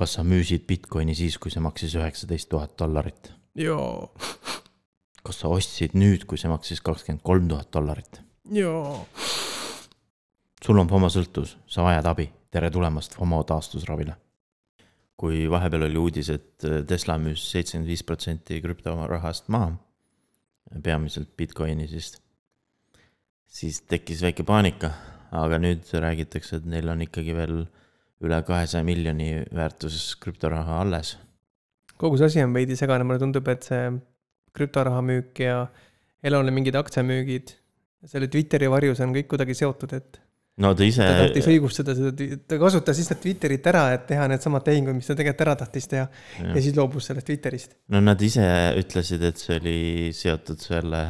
kas sa müüsid Bitcoini siis, kui see maksis üheksateist tuhat dollarit? jaa. kas sa ostsid nüüd, kui see maksis kakskümmend kolm tuhat dollarit? jaa. sul on FOMO-sõltuvus, sa vajad abi, tere tulemast FOMO taastusravile. kui vahepeal oli uudis, et Tesla müüs seitsekümmend viis protsenti krüptorahast maha, peamiselt Bitcoini, siis, siis tekkis väike paanika, aga nüüd räägitakse, et neil on ikkagi veel üle kahesaja miljoni väärtuses krüptoraha alles. kogu see asi on veidi segane, mulle tundub, et see krüptoraha müük ja Elonil mingid aktsiamüügid, selle Twitteri varjus on kõik kuidagi seotud, et no ta ise. ta tahtis õigustada seda, ta kasutas lihtsalt Twitterit ära, et teha needsamad tehingud, mis ta tegelikult ära tahtis teha. ja siis loobus sellest Twitterist. no nad ise ütlesid, et see oli seotud selle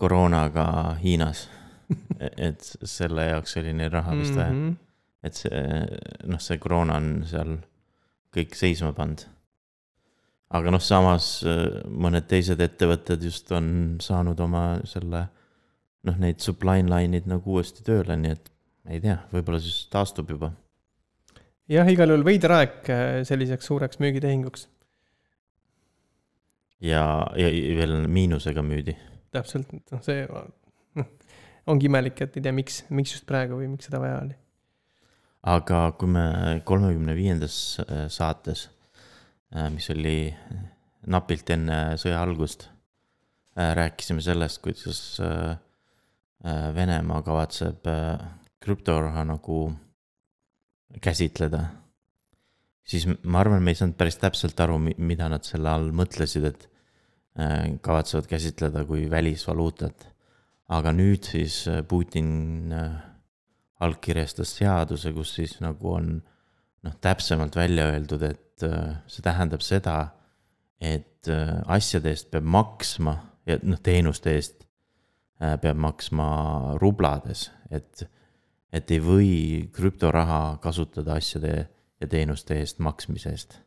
koroonaga Hiinas et selle jaoks oli neil raha vist vaja mm. -hmm et see, noh, see koroona on seal kõik seisma pannud. aga noh, samas äh, mõned teised ettevõtted just on saanud oma selle, noh, neid supply line'id nagu uuesti tööle, nii et ei tea, võib-olla siis taastub juba. jah, igal juhul veider aeg äh, selliseks suureks müügitehinguks. ja, ja veel miinusega müüdi. täpselt, noh, see ongi imelik, et ei tea, miks, miks just praegu või miks seda vaja oli aga kui me kolmekümne viiendas äh, saates, äh, mis oli napilt enne sõja algust, äh, rääkisime sellest, kuidas Venemaa kavatseb krüptoraha nagu käsitleda. siis ma arvan, me ei saanud päris täpselt aru, mida nad selle all mõtlesid, et kavatsevad käsitleda kui välisvaluutat. aga nüüd siis Putin allkirjastas seaduse, kus siis nagu on noh, täpsemalt välja öeldud, et äh, see tähendab seda, et äh, asjade eest peab maksma ja noh, teenuste eest äh, peab maksma rublades, et, et ei või krüptoraha kasutada asjade ja teenuste eest maksmise eest.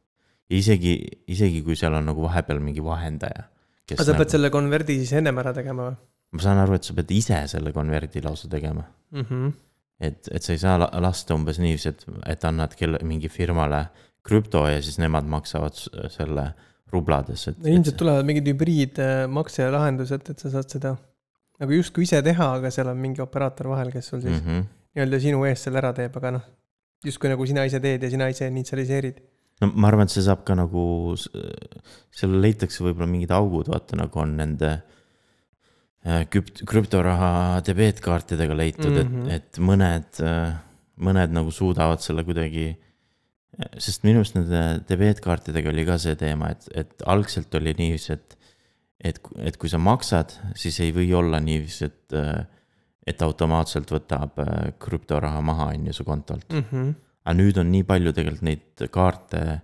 isegi, isegi kui seal on nagu vahepeal mingi vahendaja. aga sa nagu, pead selle konverdi siis ennem ära tegema või? ma saan aru, et sa pead ise selle konverdi lausa tegema mm. -hmm et, et sa ei saa lasta umbes niiviisi, et, et annad kelle, mingi firmale krüpto ja siis nemad maksavad selle rublades, et. ilmselt tulevad mingid hübriidmakselahendused, et sa saad seda nagu justkui ise teha, aga seal on mingi operaator vahel, kes sul siis mm -hmm. nii-öelda sinu eest selle ära teeb, aga noh, justkui nagu sina ise teed ja sina ise initsialiseerid. no ma arvan, et see saab ka nagu, seal leitakse võib-olla mingid augud, vaata nagu on nende äh, Äh, küpt-, krüptoraha debeetkaartidega leitud mm, -hmm. et, mhm. et mõned, äh, mõned nagu suudavad selle kuidagi. sest minu arust nende debeetkaartidega oli ka see teema, et, et algselt oli niiviisi, et. et, et kui sa maksad, siis ei või olla niiviisi, et, äh, et automaatselt võtab krüptoraha maha, on ju, su kontolt mm. -hmm. aga nüüd on nii palju tegelikult neid kaarte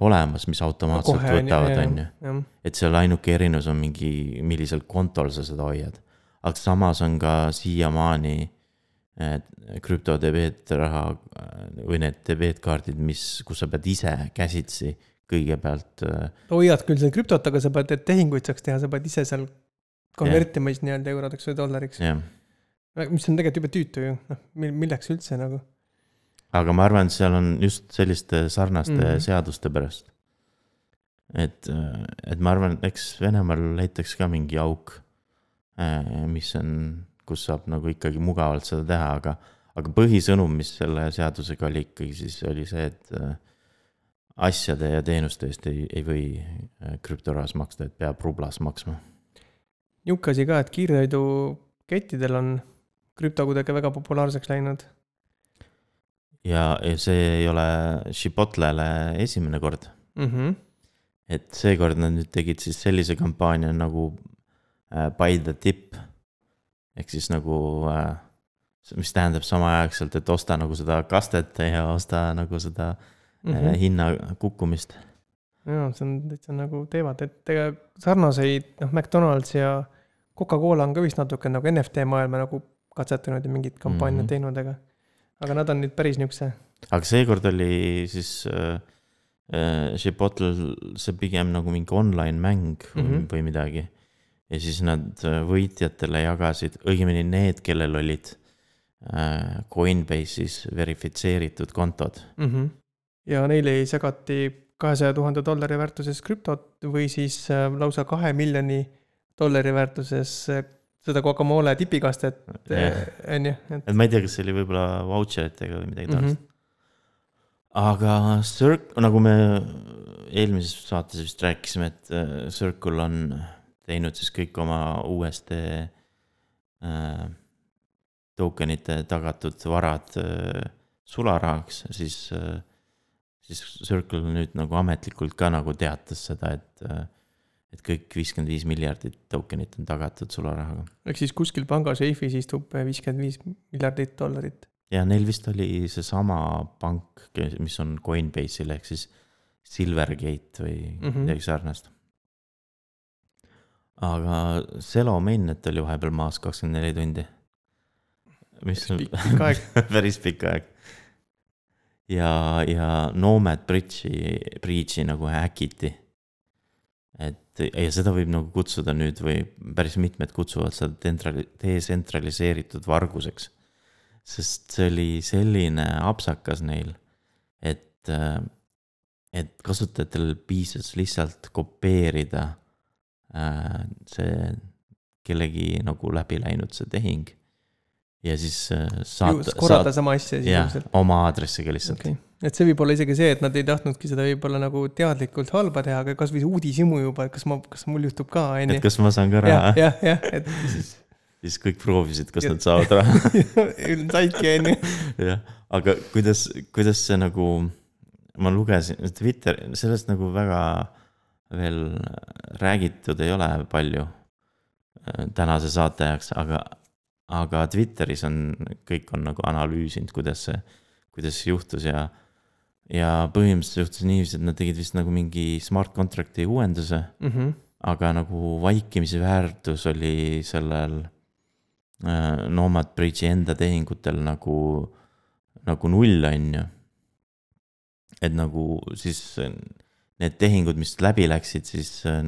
olemas, mis automaatselt Kohe, võtavad, on ju. et seal ainuke erinevus on mingi, millisel kontol sa seda hoiad. aga samas on ka siiamaani krüptodebeetraha või need debeetkaardid, mis, kus sa pead ise käsitsi kõigepealt. Äh, hoiad küll seal krüptot, aga sa pead, et tehinguid saaks teha, sa pead ise seal konvertima siis nii-öelda eurodeks või dollariks. mis on tegelikult jube tüütu ju, noh, milleks üldse nagu aga ma arvan, et seal on just selliste sarnaste mm -hmm. seaduste pärast. et, et ma arvan, eks Venemaal leitakse ka mingi auk, äh, mis on, kus saab nagu ikkagi mugavalt seda teha, aga, aga põhisõnum, mis selle seadusega oli ikkagi siis oli see, et äh, asjade ja teenuste eest ei, ei või äh, krüptorahas maksta, et peab rublas maksma. nihuke asi ka, et kiirtoidukettidel on krüpto kuidagi väga populaarseks läinud ja, ja see ei ole Chipotlele esimene kord mm. -hmm. et seekord nad nüüd tegid siis sellise kampaania nagu äh, Buy the tip. ehk siis nagu äh,, mis tähendab samaaegselt, et osta nagu seda kastet ja osta nagu seda mm -hmm. äh, hinna kukkumist. jaa, see on täitsa nagu teevad, et ega sarnaseid, noh, McDonalds ja Coca-Cola on ka vist natuke nagu NFT maailma nagu katsetanud ja mingit kampaaniat mm -hmm. teinud, aga aga nad on nüüd päris niukse. aga seekord oli siis äh, äh, Chipotle see pigem nagu mingi online mäng mm -hmm. või midagi. ja siis nad äh, võitjatele jagasid, õigemini need, kellel olid äh, Coinbase'is verifitseeritud kontod mm. -hmm. ja neile jagati kahesaja tuhande dollari väärtuses krüptot või siis äh, lausa kahe miljoni dollari väärtuses äh, seda Guacamole tipikastet, Jah. on ju, et et ma ei tea, kas see oli võib-olla vautšeritega või midagi Mhm. taolist mm. -hmm. aga Circ-, nagu me eelmises saates vist rääkisime, et äh, Circle on teinud siis kõik oma USD äh, tokenite tagatud varad äh, sularahaks, siis äh,, siis Circle nüüd nagu ametlikult ka nagu teatas seda, et et kõik viiskümmend viis miljardit tokenit on tagatud sularahaga. ehk siis kuskil panga seifis istub viiskümmend viis miljardit dollarit. ja neil vist oli seesama pank, mis on Coinbase'il ehk siis Silvergate või mm Mhm. -hmm. midagi sarnast. aga Celo mainnet oli vahepeal maas kakskümmend neli tundi. mis on päris pikk aeg. ja, ja Nomad Bridge'i, Bridge'i nagu häkiti. Ja seda võib nagu kutsuda nüüd või päris mitmed kutsuvad seda detsentraliseeritud varguseks. sest see oli selline apsakas neil, et, et kasutajatel piisas lihtsalt kopeerida äh, see kellegi nagu läbi läinud see tehing. Ja siis äh, saata, korrata sama asja jah sisuliselt., oma aadressiga lihtsalt okei, et see võib olla isegi see, et nad ei tahtnudki seda võib-olla nagu teadlikult halba teha, aga kasvõi see uudishimu juba, et kas ma, kas mul juhtub ka, on et kas ma saan ka raha,, jah, jah, et siis siis kõik proovisid, kas Ja- nad saavad raha, saidki, on ju. jah. aga kuidas, kuidas see nagu, ma lugesin Twitter, sellest nagu väga veel räägitud ei ole palju äh, tänase saate jaoks, aga, aga Twitteris on, kõik on nagu analüüsinud, kuidas see, kuidas see juhtus ja ja põhimõtteliselt juhtus niiviisi, et nad tegid vist nagu mingi smart contract'i uuenduse Mhm. aga nagu vaikimise väärtus oli sellel äh, Nomad Bridge'i enda tehingutel nagu, nagu null, on ju. et nagu siis need tehingud, mis läbi läksid, siis äh,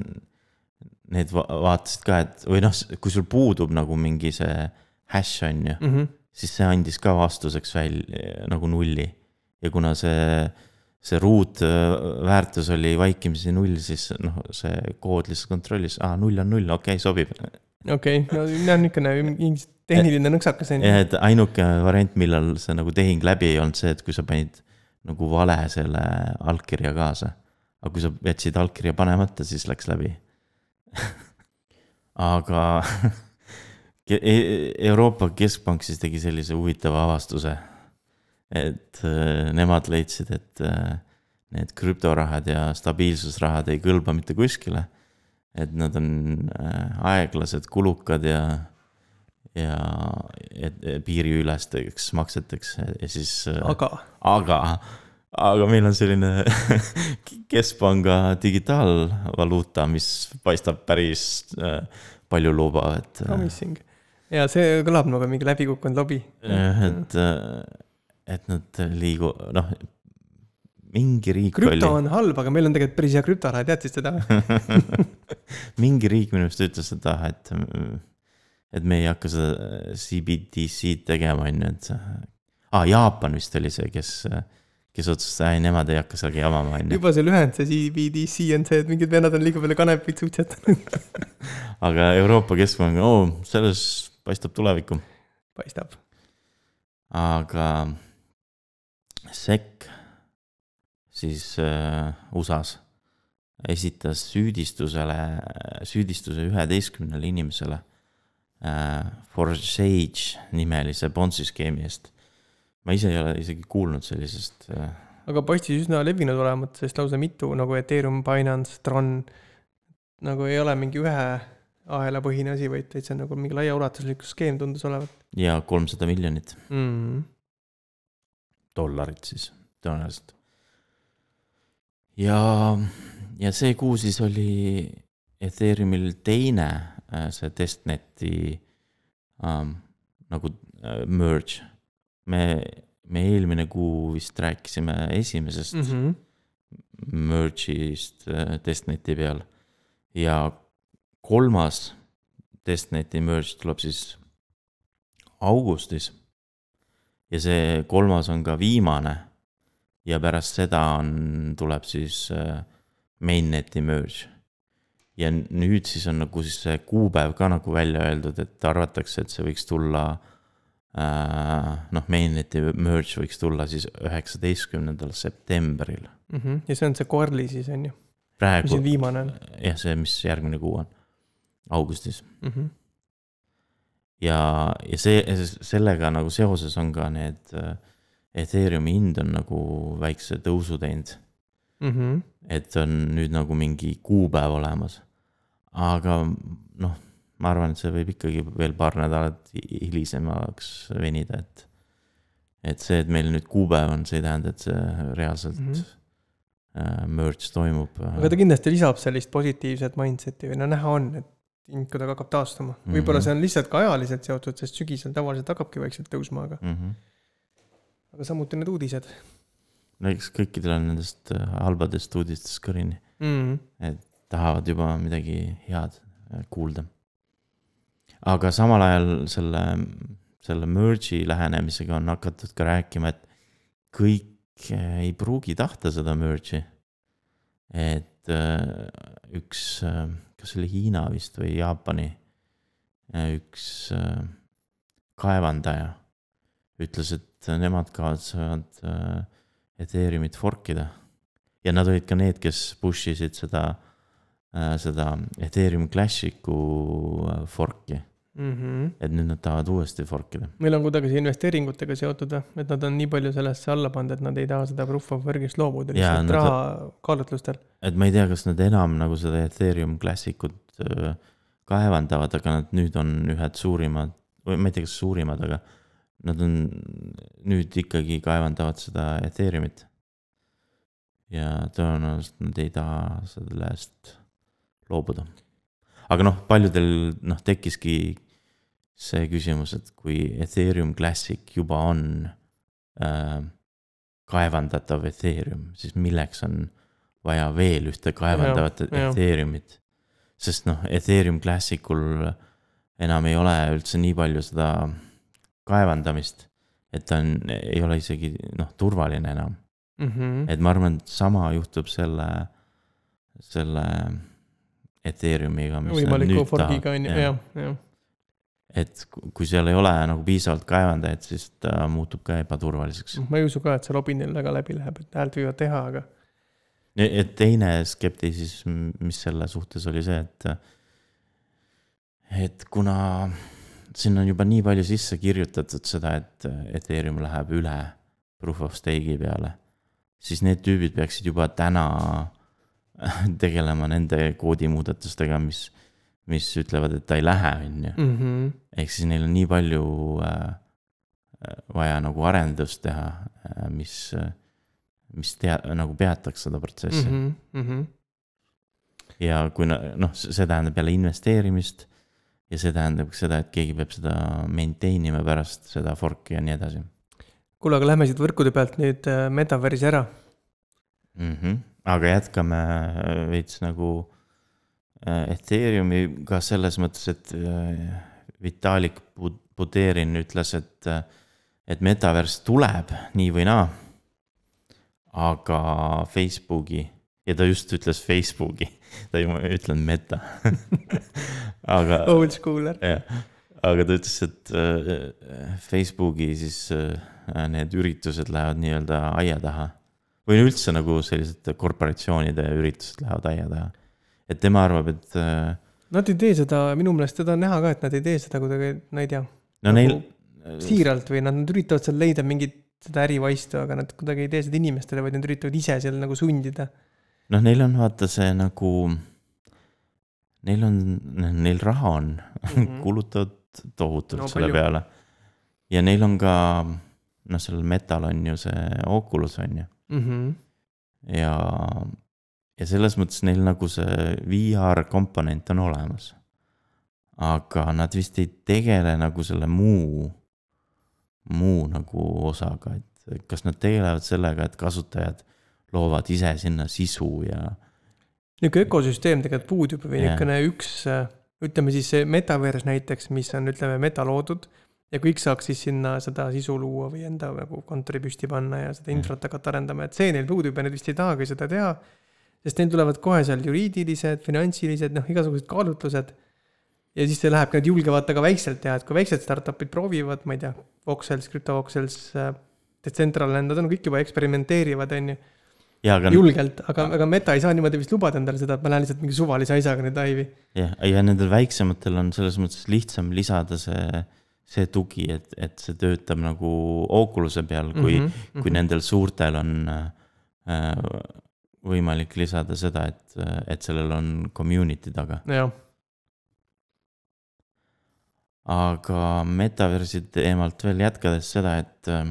need va vaatasid ka, et või noh, kui sul puudub nagu mingi see hash on ju, Mhm. siis see andis ka vastuseks välja nagu nulli. ja kuna see, see ruutväärtus oli vaikimisi null, siis noh, see kood lihtsalt kontrollis, aa null on null, okei okay,, sobib. okei, no see on niisugune mingi tehniline nõksakas, on ju. ja et ainuke variant, millal see nagu tehing läbi ei olnud see, et kui sa panid nagu vale selle allkirja kaasa. aga kui sa jätsid allkirja panemata, siis läks läbi. aga Euroopa Keskpank siis tegi sellise huvitava avastuse. et äh, nemad leidsid, et äh, need krüptorahad ja stabiilsusrahad ei kõlba mitte kuskile. et nad on äh, aeglased, kulukad ja, ja et piiriülesteks makseteks ja siis aga aga, aga meil on selline keskpanga digitaalvaluuta, mis paistab päris äh, palju lubav, et. promising. Ja see kõlab nagu mingi läbikukkunud lobi. et, et nad liigu-, noh, mingi riik krüpto oli, on halb, aga meil on tegelikult päris hea krüptoraha, teadsid seda mingi riik minu arust ütles, et ah, et, et me ei hakka seda CBDC-d tegema, on ju, et. aa, Jaapan vist oli see, kes, kes otsustas, ei, nemad ei hakka sellega jamama, on ju. juba see lühend, see CBDC on see, et mingid vennad on liiga palju kanepit suitsetanud. aga Euroopa Keskpank, oo, selles paistab tulevikku. paistab. aga SEC siis äh, USA-s esitas süüdistusele, süüdistuse üheteistkümnele inimesele äh, Forsage nimelise Bonsi skeemi eest. ma ise ei ole isegi kuulnud sellisest äh, aga paistis üsna levinud olevat, sest lausa mitu nagu Ethereum, Binance, Tron nagu ei ole mingi ühe ahelapõhine asi, vaid täitsa nagu mingi laiaulatuslik skeem tundus olevat ja kolmsada miljonit mm.. dollarit siis tõenäoliselt. ja, ja see kuu siis oli Ethereumil teine äh, see testneti ähm, nagu äh, merge. me, me eelmine kuu vist rääkisime esimesest mm Mm -hmm. -hmm. merge'ist äh, testneti peal ja kolmas testneti merge tuleb siis augustis. ja see kolmas on ka viimane. ja pärast seda on, tuleb siis äh, mainnet'i merge. ja nüüd siis on nagu siis see kuupäev ka nagu välja öeldud, et arvatakse, et see võiks tulla äh,. noh, mainnet'i merge võiks tulla siis üheksateistkümnendal septembril. mm. -hmm. ja see on see Corli siis on ju, mis praegu siin viimane on jah, see, mis järgmine kuu on, augustis mm. -hmm. ja, ja see, sellega nagu seoses on ka need äh, Ethereumi hind on nagu väikse tõusu teinud. Mm -hmm. et on nüüd nagu mingi kuupäev olemas. aga noh, ma arvan, et see võib ikkagi veel paar nädalat hi- hilisemaks venida, et. et see, et meil nüüd kuupäev on, see ei tähenda, et see reaalselt mm. -hmm. merge toimub. aga ta kindlasti lisab sellist positiivset mindset'i või no näha on, et hind kuidagi hakkab taastuma. võib-olla Mhm. see on lihtsalt ka ajaliselt seotud, sest sügisel tavaliselt hakkabki vaikselt tõusma, aga, mm. -hmm. aga samuti need uudised no eks kõikidel on nendest äh, halbadest uudistest kõrini, mm. -hmm. tahavad juba midagi head äh, kuulda. aga samal ajal selle, selle merge'i lähenemisega on hakatud ka rääkima, et kõik äh, ei pruugi tahta seda merge'i. et üks, kas see oli Hiina vist või Jaapani, üks äh, kaevandaja ütles, et nemad kavatsevad äh, Ethereumit fork ida. ja nad olid ka need, kes push isid seda, seda Ethereum Classic'u äh, fork'i, Mm -hmm. et nüüd nad tahavad uuesti fork ida. meil on kuidagi see investeeringutega seotud või, et nad on nii palju sellesse alla pannud, et nad ei taha seda proof of work'ist loobuda lihtsalt raha kaalutlustel. et ma ei tea, kas nad enam nagu seda Ethereum Classic ut kaevandavad, aga nad nüüd on ühed suurimad või ma ei tea, kas suurimad, aga nad on nüüd ikkagi kaevandavad seda Ethereumit. ja tõenäoliselt nad ei taha sellest loobuda. Aga noh, paljudel noh, tekkiski see küsimus, et kui Ethereum Classic juba on äh, kaevandatav Ethereum, siis milleks on vaja veel ühte kaevandavat jah. Ethereumit. sest noh, Ethereum Classicul enam ei ole üldse nii palju seda kaevandamist, et ta on, ei ole isegi noh, turvaline enam. Mm -hmm. et ma arvan, et sama juhtub selle, selle Ethereumiga. võimaliku forgiga on ju, jah, jah. et ku- kui seal ei ole nagu piisavalt kaevandajaid, siis ta muutub ka ebaturvaliseks. ma ei usu ka, et see lobinil väga läbi läheb, et häält võivad teha, aga et teine skeptisism, mis selle suhtes oli see, et, et kuna sinna on juba nii palju sisse kirjutatud seda, et Ethereum läheb üle proof of stake'i peale, siis need tüübid peaksid juba täna tegelema nende koodimuudatustega, mis, mis ütlevad, et ta ei lähe, on ju. mm. -hmm. ehk siis neil on nii palju äh, vaja nagu arendust teha, mis, mis tea-, nagu peataks seda protsessi mm. Mm -hmm. ja kui noh, see tähendab jälle investeerimist ja see tähendab seda, et keegi peab seda maintain ima pärast seda fork'i ja nii edasi kuule, aga lähme siit võrkude pealt nüüd äh, metaversi ära. mm. -hmm. Aga jätkame äh, veits nagu äh, Ethereumiga selles mõttes, et äh, Vitalik Buterin ütles, et, et metavers tuleb nii või naa. aga Facebooki ja ta just ütles Facebooki, ta ei ütlenud meta. aga Old schooler. jah, aga ta ütles, et Facebooki siis need üritused lähevad nii-öelda aia taha. Või üldse nagu sellised korporatsioonide üritused lähevad aia taha. et tema arvab, et äh, Nad ei tee seda, minu meelest seda on näha ka, et nad ei tee seda kuidagi, no ei tea, no neil, siiralt või nad nad üritavad seal leida mingit seda ärivaistu, aga nad kuidagi ei tee seda inimestele, vaid nad üritavad ise seal nagu sundida. noh, neil on vaata see nagu, neil on, neil raha on mm. -hmm. kulutavad tohutult no, selle palju. peale. ja neil on ka, noh, sellel metal on ju see Oculus on ju Mhm. ja, ja selles mõttes neil nagu see VR komponent on olemas. aga nad vist ei tegele nagu selle muu, muu nagu osaga, et kas nad tegelevad sellega, et kasutajad loovad ise sinna sisu ja niisugune ökosüsteem tegelikult puudub või Jah. niisugune üks, ütleme siis see metavers näiteks, mis on, ütleme, meta loodud ja kõik saaks siis sinna seda sisu luua või enda nagu kontori püsti panna ja seda infrat hakata arendama, et see neil puudub ja nad vist ei tahagi seda teha. sest neil tulevad kohe seal juriidilised, finantsilised, noh, igasugused kaalutlused. ja siis see läheb, nad julgevad ka väikselt teha, et kui väiksed startup'id proovivad, ma ei tea, Voxels, CryptoVoxels, Decentraland, nad on kõik juba eksperimenteerivad, on ju aga... julgelt, aga, aga Meta ei saa niimoodi vist lubada endale seda, et ma lähen lihtsalt mingi suvalise asjaga nüüd laivi. jah, ja nendel väiksematel on selles mõttes lihtsam lisada see, see tugi, et, et see töötab nagu Oculus'e peal, kui mm, -hmm. kui nendel suurtel on äh, võimalik lisada seda, et, et sellel on community taga. aga metaversi teemalt veel jätkades seda, et äh,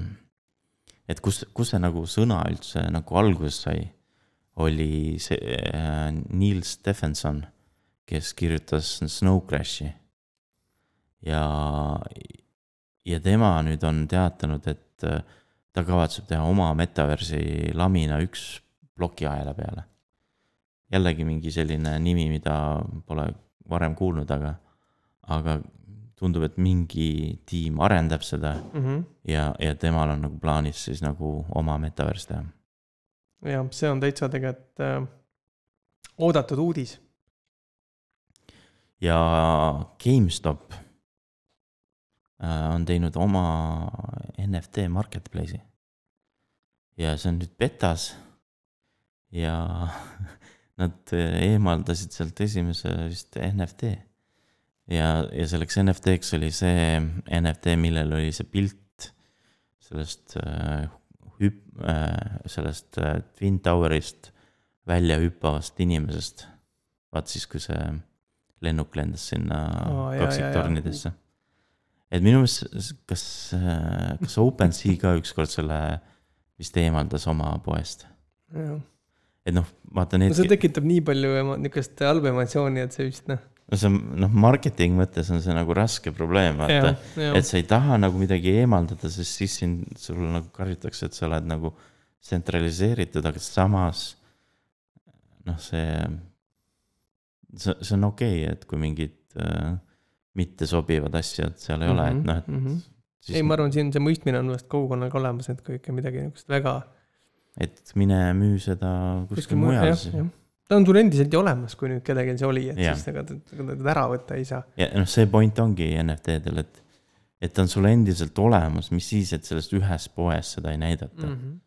et kus, kus see nagu sõna üldse nagu alguse sai, oli see äh, Neil Stephenson, kes kirjutas Snow Crashi. Ja, ja tema nüüd on teatanud, et äh, ta kavatseb teha oma metaversi lamina üks plokiahela peale. jällegi mingi selline nimi, mida pole varem kuulnud, aga, aga tundub, et mingi tiim arendab seda mm -hmm. ja, ja temal on nagu plaanis siis nagu oma metavers teha. jah, see on täitsa tegelikult äh, oodatud uudis. ja GameStop on teinud oma NFT marketplace'i. ja see on nüüd betas ja nad eemaldasid sealt esimese vist NFT ja, ja selleks NFT-ks oli see NFT, millel oli see pilt sellest äh, hüp- äh,, sellest äh, Twin Towerist välja hüppavast inimesest. vaat siis, kui see lennuk lendas sinna oh, kaksiktornidesse. Et minu meelest, kas, äh, kas OpenSea ka ükskord selle vist eemaldas oma poest? et noh, vaata need. no see tekitab nii palju niisugust halba emotsiooni, et see vist noh no see on, noh, marketing mõttes on see nagu raske probleem, vaata. et sa ei taha nagu midagi eemaldada, sest siis sind, sulle nagu karjutakse, et sa oled nagu tsentraliseeritud, aga samas noh, see, see, see on okei okay,, et kui mingid äh, mittesobivad asjad seal ei mm -hmm, ole, et mhm, noh, et mm. -hmm. Ei, ma arvan, siin see mõistmine on vast kogukonnaga olemas, et kui ikka midagi niisugust väga. et mine müü seda kuskil mujal siis ta on sul endiselt ju olemas, kui nüüd kellelgi see oli, et ja. siis ega teda ära võtta ei saa. ja noh, see point ongi NFT-del, et, et ta on sul endiselt olemas, mis siis, et sellest ühes poes seda ei näidata mm. -hmm.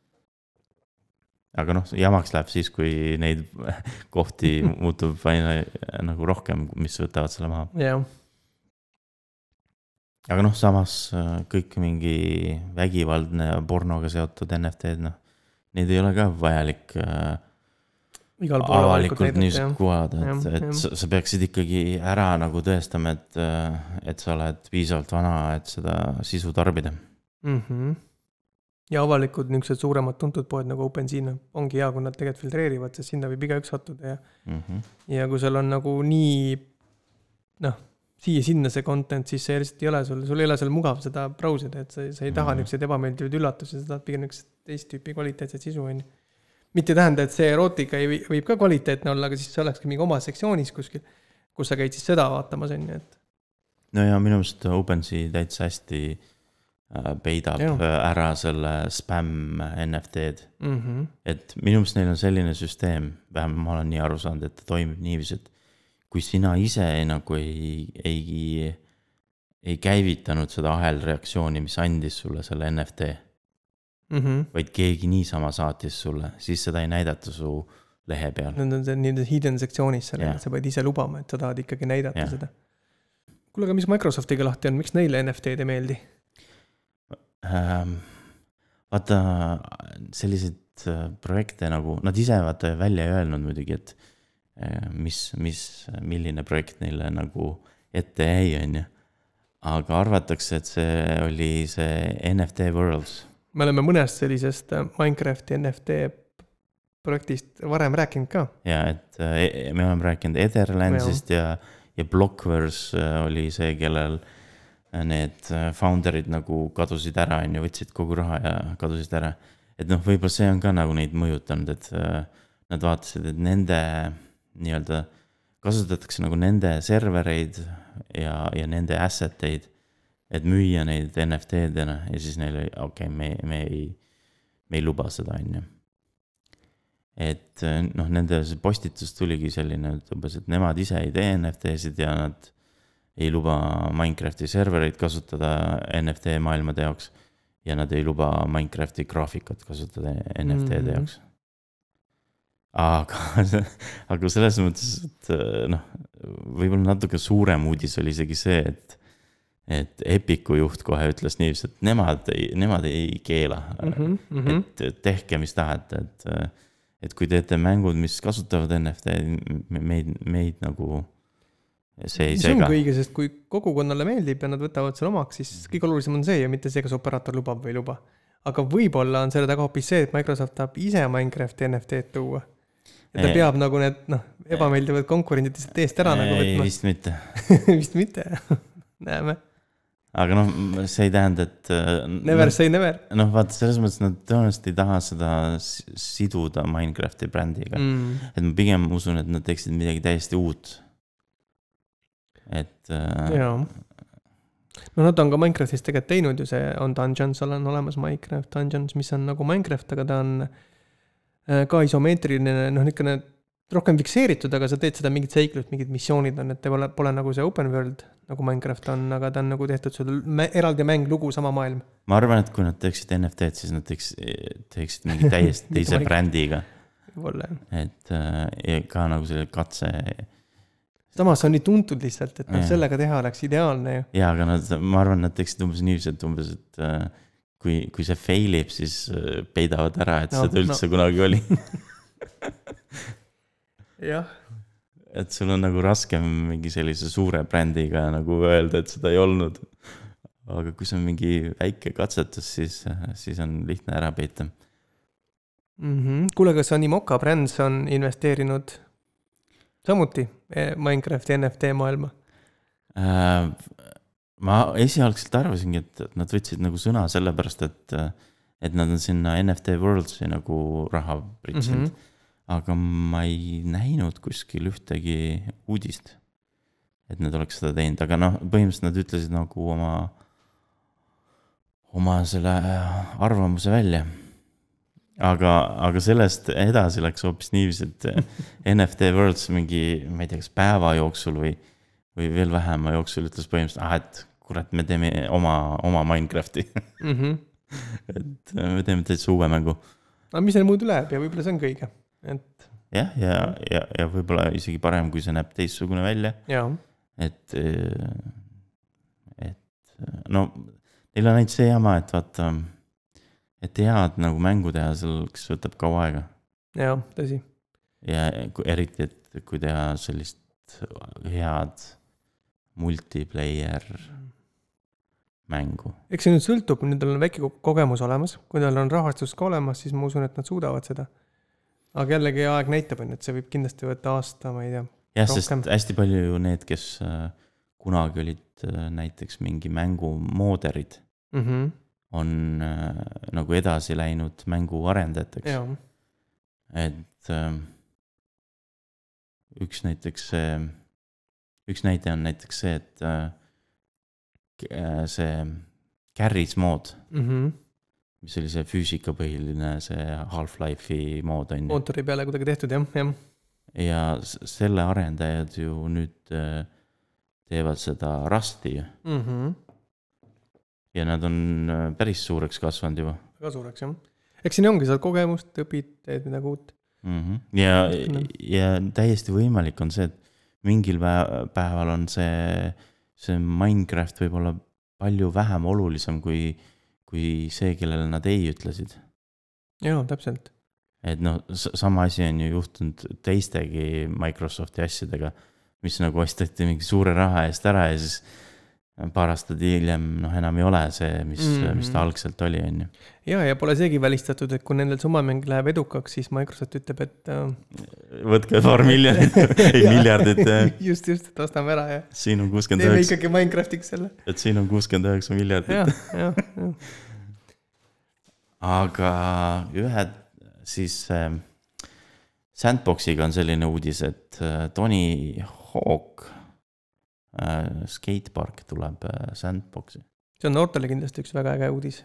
aga noh, jamaks läheb siis, kui neid kohti muutub aina nagu rohkem, mis võtavad selle maha. jah aga noh, samas äh, kõik mingi vägivaldne ja pornoga seotud NFT-d, noh, neid ei ole ka vajalik äh, avalikult niisugust kuvada, et, et sa, sa peaksid ikkagi ära nagu tõestama, et, et sa oled piisavalt vana, et seda sisu tarbida mm. -hmm. ja avalikud niisugused suuremad tuntud poed nagu OpenSea ongi hea, kui nad tegelikult filtreerivad, sest sinna võib igaüks sattuda ja mm. -hmm. ja kui sul on nagu nii noh, siia-sinna see content, siis see lihtsalt ei ole sul, sul ei ole seal mugav seda brausida, et sa, sa ei taha mm niisuguseid ebameeldivaid üllatusi, sa tahad pigem niisugust teist tüüpi kvaliteetset sisu, on ju mitte ei tähenda, et see erootika ei või, võib ka kvaliteetne olla, aga siis see olekski mingi omas sektsioonis kuskil, kus sa käid siis seda vaatamas, on ju, et. no ja minu meelest OpenSea täitsa hästi äh, peidab ja. Äh, ära selle spämm NFT-d mm. -hmm. et minu meelest neil on selline süsteem, vähemalt ma olen nii aru saanud, et ta toimib niiviisi, et kui sina ise nagu ei, ei, ei käivitanud seda ahelreaktsiooni, mis andis sulle selle NFT mm, -hmm. vaid keegi niisama saatis sulle, siis seda ei näidata su lehe peal. Need on see nii-öelda hidden sektsioonis seal, et sa pead ise lubama, et sa tahad ikkagi näidata ja. seda. kuule, aga mis Microsoftiga lahti on, miks neile NFT-d ei meeldi ähm,? vaata, selliseid äh, projekte nagu, nad ise vaata välja ei öelnud muidugi, et mis, mis, milline projekt neile nagu ette jäi, on ju. aga arvatakse, et see oli see NFT Worlds me oleme mõnest sellisest äh, Minecrafti NFT projektist varem rääkinud ka. ja, et äh, me oleme rääkinud Etherlandsist ja, ja Blockverse oli see, kellel need founder'id nagu kadusid ära, on ju, võtsid kogu raha ja kadusid ära. et noh, võib-olla see on ka nagu neid mõjutanud, et nad vaatasid, et nende nii-öelda kasutatakse nagu nende servereid ja, ja nende asset eid et müüa neid NFT-dena ja siis neil oli, okei okay,, me, me ei, me ei luba seda, on ju. et noh, nende see postitus tuligi selline, et umbes, et nemad ise ei tee NFT-sid ja nad ei luba Minecrafti servereid kasutada NFT maailmade jaoks. ja nad ei luba Minecrafti graafikat kasutada NFT-de mm -hmm. jaoks aga, aga selles mõttes, et noh, võib-olla natuke suurem uudis oli isegi see, et. et Epiku juht kohe ütles niiviisi, et nemad ei, nemad ei keela mm. -hmm, mm -hmm. et tehke, mis tahate, et. et kui teete mängud, mis kasutavad NFT-d, meid, meid nagu. see ei sega. see ongi õige, sest kui kogukonnale meeldib ja nad võtavad selle omaks, siis kõige olulisem on see ja mitte see, kas operaator lubab või ei luba. aga võib-olla on selle taga hoopis see, et Microsoft tahab ise Minecrafti NFT-d tuua et ta peab nagu need noh, ebameeldivad konkurendid lihtsalt eest ära nagu võtma. vist mitte vist mitte näeme. aga noh, see ei tähenda, et. Äh, never say never. noh, vaata selles mõttes nad tõenäoliselt ei taha seda siduda Minecrafti brändiga mm.. et ma pigem usun, et nad teeksid midagi täiesti uut. et. Äh, jaa no nad on ka Minecraftis tegelikult teinud ju see on Dungeons on olemas Minecraft Dungeons, mis on nagu Minecraft, aga ta on Äh, ka isomeetriline, noh, niisugune rohkem fikseeritud, aga sa teed seda mingit seiklust, mingid missioonid on, et pole, pole nagu see open world nagu Minecraft on, aga ta on nagu tehtud sul eraldi mäng, lugu, sama maailm. ma arvan, et kui nad teeksid NFT-d, siis nad teeks, teeksid mingi täiesti teise brändiga. võib-olla jah. et äh, ka nagu selle katse. samas on nii tuntud lihtsalt, et noh, sellega teha oleks ideaalne ju. jaa, aga nad, ma arvan, nad teeksid umbes niiviisi, et umbes, et äh, kui, kui see fail ib, siis äh, peidavad ära, et no, seda üldse no. kunagi oli jah. et sul on nagu raskem mingi sellise suure brändiga nagu öelda, et seda ei olnud. aga kui see on mingi väike katsetus, siis, siis on lihtne ära peita mm. -hmm. kuule, kas Animoca Brands on investeerinud samuti eh, Minecrafti NFT maailma äh,? Ma esialgselt arvasingi, et nad võtsid nagu sõna sellepärast, et, et nad on sinna NFT Worlds'i nagu raha pritsinud mm. -hmm. aga ma ei näinud kuskil ühtegi uudist, et nad oleks seda teinud, aga noh, põhimõtteliselt nad ütlesid nagu oma, oma selle arvamuse välja aga, aga sellest edasi läks hoopis niiviisi, et NFT Worlds mingi, ma ei tea, kas päeva jooksul või, või veel vähema jooksul ütles põhimõtteliselt, ah, et kurat, me teeme oma, oma Minecrafti mm. -hmm. et äh, me teeme täitsa uue mängu. aga mis neil muidu läheb ja võib-olla see ongi õige, et. jah, ja, ja, ja, ja võib-olla isegi parem, kui see näeb teistsugune välja. et, äh, et no neil on ainult see jama, et vaata, et head nagu mängu teha, selleks võtab kaua aega. jah, tõsi. ja eriti, et kui teha sellist head multiplayer mängu. eks see nüüd sõltub, nendel on väike kogemus olemas, kui neil on rahastus ka olemas, siis ma usun, et nad suudavad seda. aga jällegi aeg näitab, on ju, et see võib kindlasti võtta aasta, ma ei tea. jah, sest hästi palju ju need, kes äh, kunagi olid äh, näiteks mingi mängu mooderid mm, -hmm. on äh, nagu edasi läinud mängu arendajateks. et äh, üks näiteks see, üks näide on näiteks see, et äh, Äh, see Garry's mood mm. -hmm. mis oli see füüsikapõhiline, see Half-Life'i mood on ju. mootori peale kuidagi tehtud jah, jah. ja selle arendajad ju nüüd äh, teevad seda Rusti mm. -hmm. ja nad on äh, päris suureks kasvanud juba. väga suureks jah. eks siin ongi, saad kogemust, õpid, teed midagi uut mm. -hmm. ja, ja täiesti võimalik on see, et mingil päeval on see see Minecraft võib olla palju vähem olulisem kui, kui see, kellele nad ei ütlesid. jaa, täpselt. et noh, sama asi on ju juhtunud teistegi Microsofti asjadega, mis nagu osteti mingi suure raha eest ära ja siis paar aastat hiljem noh, enam ei ole see, mis mm, -hmm. mis ta algselt oli, on ju. ja, ja pole seegi välistatud, et kui nendel summamäng läheb edukaks, siis Microsoft ütleb, et äh.... võtke paar miljonit ei miljardit just, just, et ostame ära ja. siin on kuuskümmend üheksa. teeme ikkagi Minecraftiks selle. et siin on kuuskümmend üheksa miljardit. jah, jah, jah. aga ühe siis äh, Sandboxiga on selline uudis, et äh, Tony Hawk skatepark tuleb äh, Sandboxi see on noortele kindlasti üks väga äge uudis.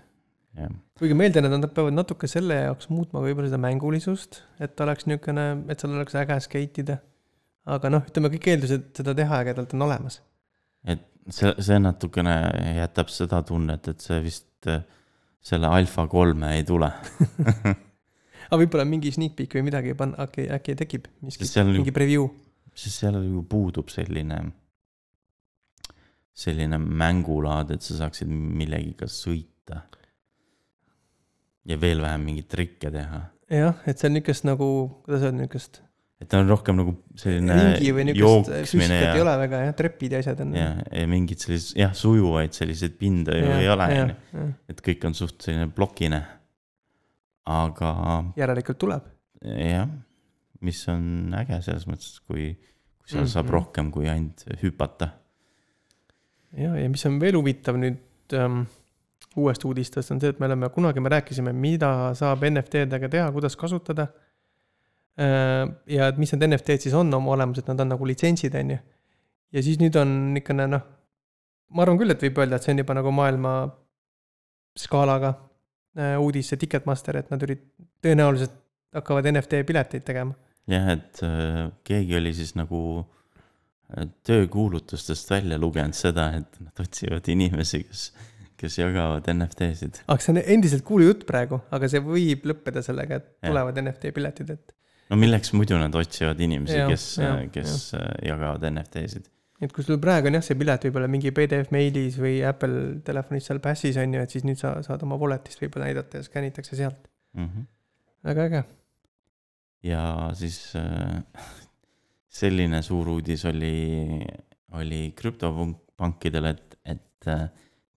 kuigi ma eeldan, et nad peavad natuke selle jaoks muutma võib-olla seda mängulisust, et oleks niisugune, et seal oleks äge skate ida. aga noh, ütleme kõik eeldused seda teha ägedalt on olemas. et see, see natukene jätab seda tunnet, et see vist äh, selle alfa kolme ei tule. aga võib-olla mingi sneak peek või midagi äkki, äkki tekib miski Sest, seal on ju- mingi preview. sest seal ju puudub selline, selline mängulaad, et sa saaksid millegiga sõita. ja veel vähem mingeid trikke teha. jah, et see on niisugust nagu, kuidas öelda, niisugust et ta on rohkem nagu selline ringi või niisugust füüsikat ei ja, ole väga jah, trepid ja asjad on. ja, ja mingid sellised jah, sujuvaid selliseid pinde ju ei ole, onju. et kõik on suht selline plokine. aga järelikult tuleb. jah, mis on äge selles mõttes, kui, kui seal mm -hmm. saab Mhm. rohkem kui ainult hüpata. ja, ja mis on veel huvitav nüüd ähm, uuest uudistest on see, et me oleme, kunagi me rääkisime, mida saab NFT-dega teha, kuidas kasutada äh,. ja et mis need NFT-d siis on oma olemuselt, nad on nagu litsentsid, on ju. ja siis nüüd on niisugune noh, ma arvan küll, et võib öelda, et see on juba nagu maailma skaalaga äh, uudis, see Ticketmaster, et nad ürit-, tõenäoliselt hakkavad NFT pileteid tegema. jah, et äh, keegi oli siis nagu äh, töökuulutustest välja lugenud seda, et nad otsivad inimesi, kes, kes jagavad NFT-sid. aga see on endiselt kuulujutt praegu, aga see võib lõppeda sellega, et tulevad NFT piletid, et no milleks muidu nad otsivad inimesi, kes kes äh, jagavad NFT-sid. et kui sul praegu on jah, see pilet võib-olla mingi PDF meilis või Apple telefonis seal Passis on ju, et siis nüüd sa saad oma wallet'ist võib-olla näidata ja skännitakse sealt. Mm -hmm. väga äge. ja siis äh, selline suur uudis oli, oli krüptopankidele, et, et äh,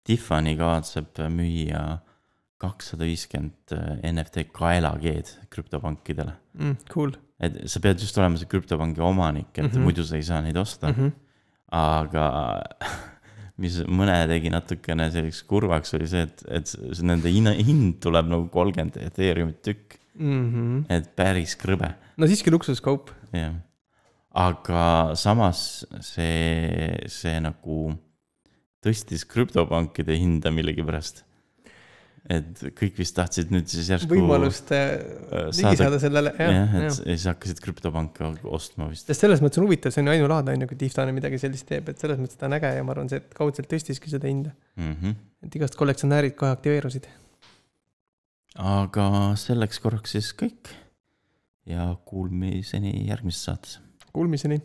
Tiffany kavatseb müüa kakssada viiskümmend äh, NFT kaelakeed krüptopankidele. mm,. Cool et sa pead just olema see krüptopangi omanik, et mm. -hmm. muidu sa ei saa neid osta mm. mm, -hmm. aga mis mõne tegi natukene selliseks kurvaks, oli see, et, et nende hinna, hind tuleb nagu kolmkümmend etheeriumit tükk, Mm -hmm. et päris krõbe no siiski luksuskaup. jah, aga samas see, see nagu tõstis krüptopankide hinda millegipärast. et kõik vist tahtsid nüüd siis järsku. võimalust äh, ligi saada- sellele, jah jah, et ja siis hakkasid krüptopanka ostma vist. sest selles mõttes on huvitav, see on ju ainulaadne on ju, kui Tiftane midagi sellist teeb, et selles mõttes ta on äge ja ma arvan, see kaudselt tõstiski seda hinda. Mm -hmm. et igast kollektsionäärid kohe aktiveerusid. aga selleks korraks siis kõik ja kuulmiseni järgmises saates. Kuulmiseni